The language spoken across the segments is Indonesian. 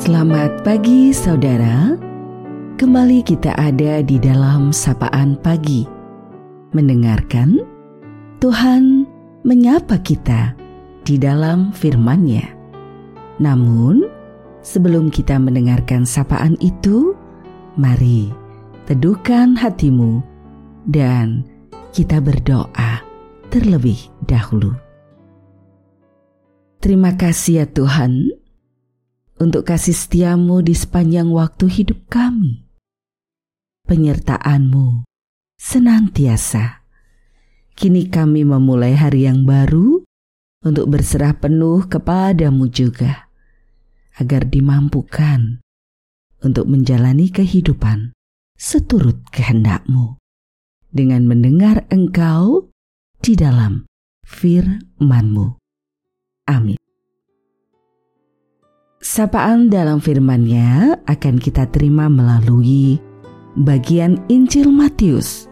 Selamat pagi saudara. Kembali kita ada di dalam sapaan pagi. Mendengarkan Tuhan menyapa kita di dalam firman-Nya. Namun sebelum kita mendengarkan sapaan itu Mari teduhkan hatimu dan kita berdoa terlebih dahulu. Terima kasih ya Tuhan untuk kasih setiamu di sepanjang waktu hidup kami. Penyertaanmu senantiasa. Kini kami memulai hari yang baru untuk berserah penuh kepadamu juga, agar dimampukan untuk menjalani kehidupan seturut kehendakmu dengan mendengar engkau di dalam firmanmu. Amin. Sapaan dalam firman-Nya akan kita terima melalui bagian Injil Matius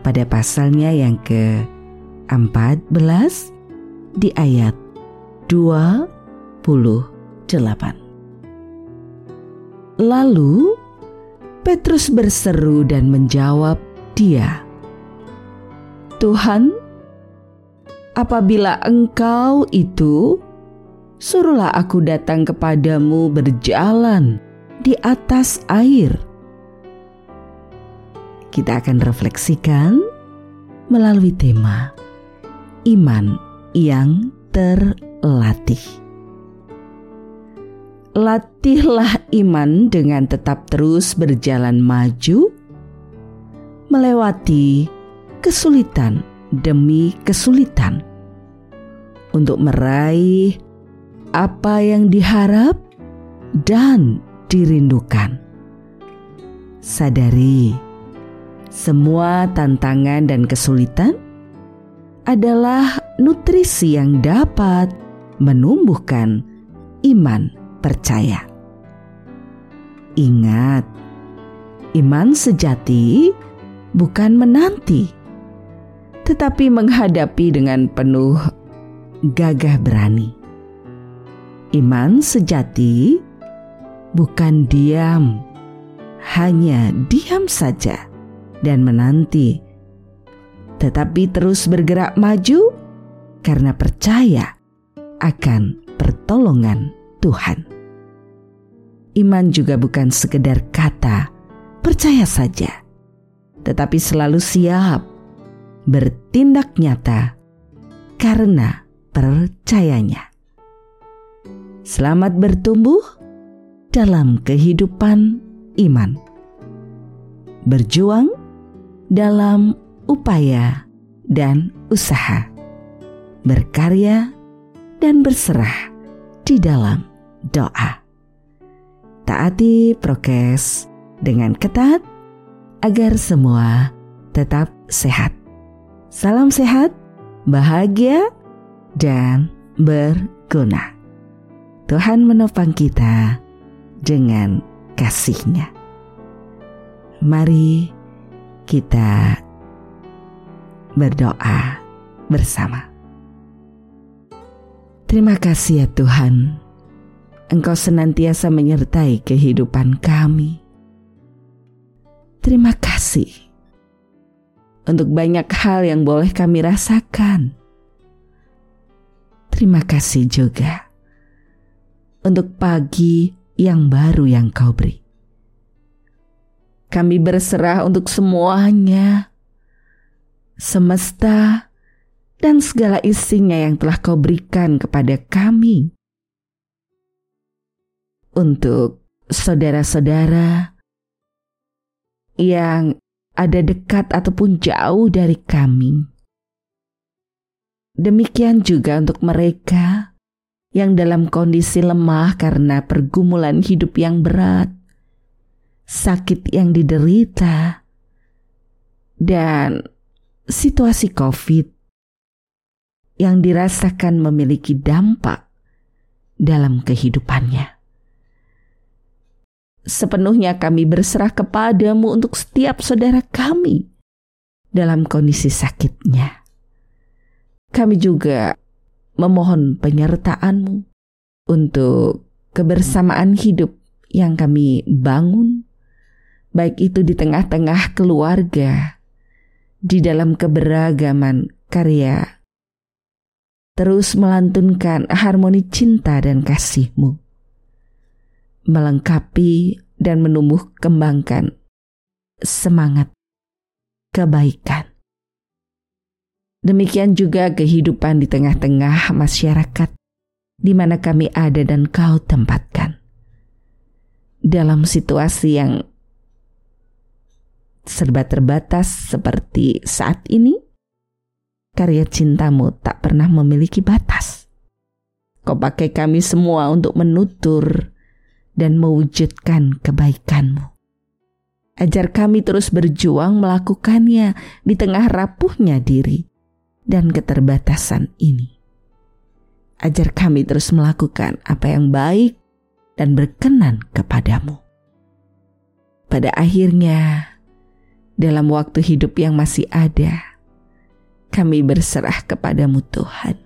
pada pasalnya yang ke-14 di ayat 28. Lalu Petrus berseru dan menjawab dia, "Tuhan, apabila Engkau itu suruhlah aku datang kepadamu berjalan di atas air. Kita akan refleksikan melalui tema iman yang terlatih. Latihlah iman dengan tetap terus berjalan maju, melewati kesulitan demi kesulitan untuk meraih apa yang diharap dan dirindukan. Sadari, semua tantangan dan kesulitan adalah nutrisi yang dapat menumbuhkan iman percaya. Ingat, iman sejati bukan menanti, tetapi menghadapi dengan penuh gagah berani. Iman sejati bukan diam, hanya diam saja dan menanti, tetapi terus bergerak maju karena percaya akan pertolongan Tuhan. Iman juga bukan sekedar kata percaya saja, tetapi selalu siap bertindak nyata karena percayanya. Selamat bertumbuh dalam kehidupan iman. Berjuang dalam upaya dan usaha. Berkarya dan berserah di dalam doa. Taati prokes dengan ketat agar semua tetap sehat. Salam sehat, bahagia, dan berguna. Tuhan menopang kita dengan kasihnya. Mari kita berdoa bersama. Terima kasih ya Tuhan, Engkau senantiasa menyertai kehidupan kami. Terima kasih untuk banyak hal yang boleh kami rasakan. Terima kasih juga untuk pagi yang baru yang kau beri. Kami berserah untuk semuanya, semesta, dan segala isinya yang telah kau berikan kepada kami. Untuk saudara-saudara yang ada dekat ataupun jauh dari kami. Demikian juga untuk mereka yang dalam kondisi lemah karena pergumulan hidup yang berat, sakit yang diderita, dan situasi COVID yang dirasakan memiliki dampak dalam kehidupannya. Sepenuhnya kami berserah kepadamu untuk setiap saudara kami dalam kondisi sakitnya. Kami juga memohon penyertaanmu untuk kebersamaan hidup yang kami bangun, baik itu di tengah-tengah keluarga, di dalam keberagaman karya, terus melantunkan harmoni cinta dan kasih-Mu, melengkapi dan menumbuh kembangkan semangat kebaikan. Demikian juga kehidupan di tengah-tengah masyarakat di mana kami ada dan kau tempatkan. Dalam situasi yang serba terbatas seperti saat ini, karya cintamu tak pernah memiliki batas. Kau pakai kami semua untuk menutur dan mewujudkan kebaikanmu. Ajar kami terus berjuang melakukannya di tengah rapuhnya diri dan keterbatasan ini. Ajar kami terus melakukan apa yang baik dan berkenan kepadamu. Pada akhirnya, dalam waktu hidup yang masih ada, kami berserah kepadamu Tuhan.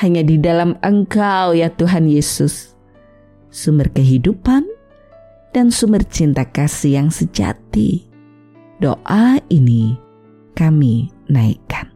Hanya di dalam Engkau ya Tuhan Yesus, sumber kehidupan dan sumber cinta kasih yang sejati. Doa ini kami naikkan.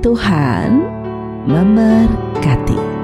Tuhan memberkati.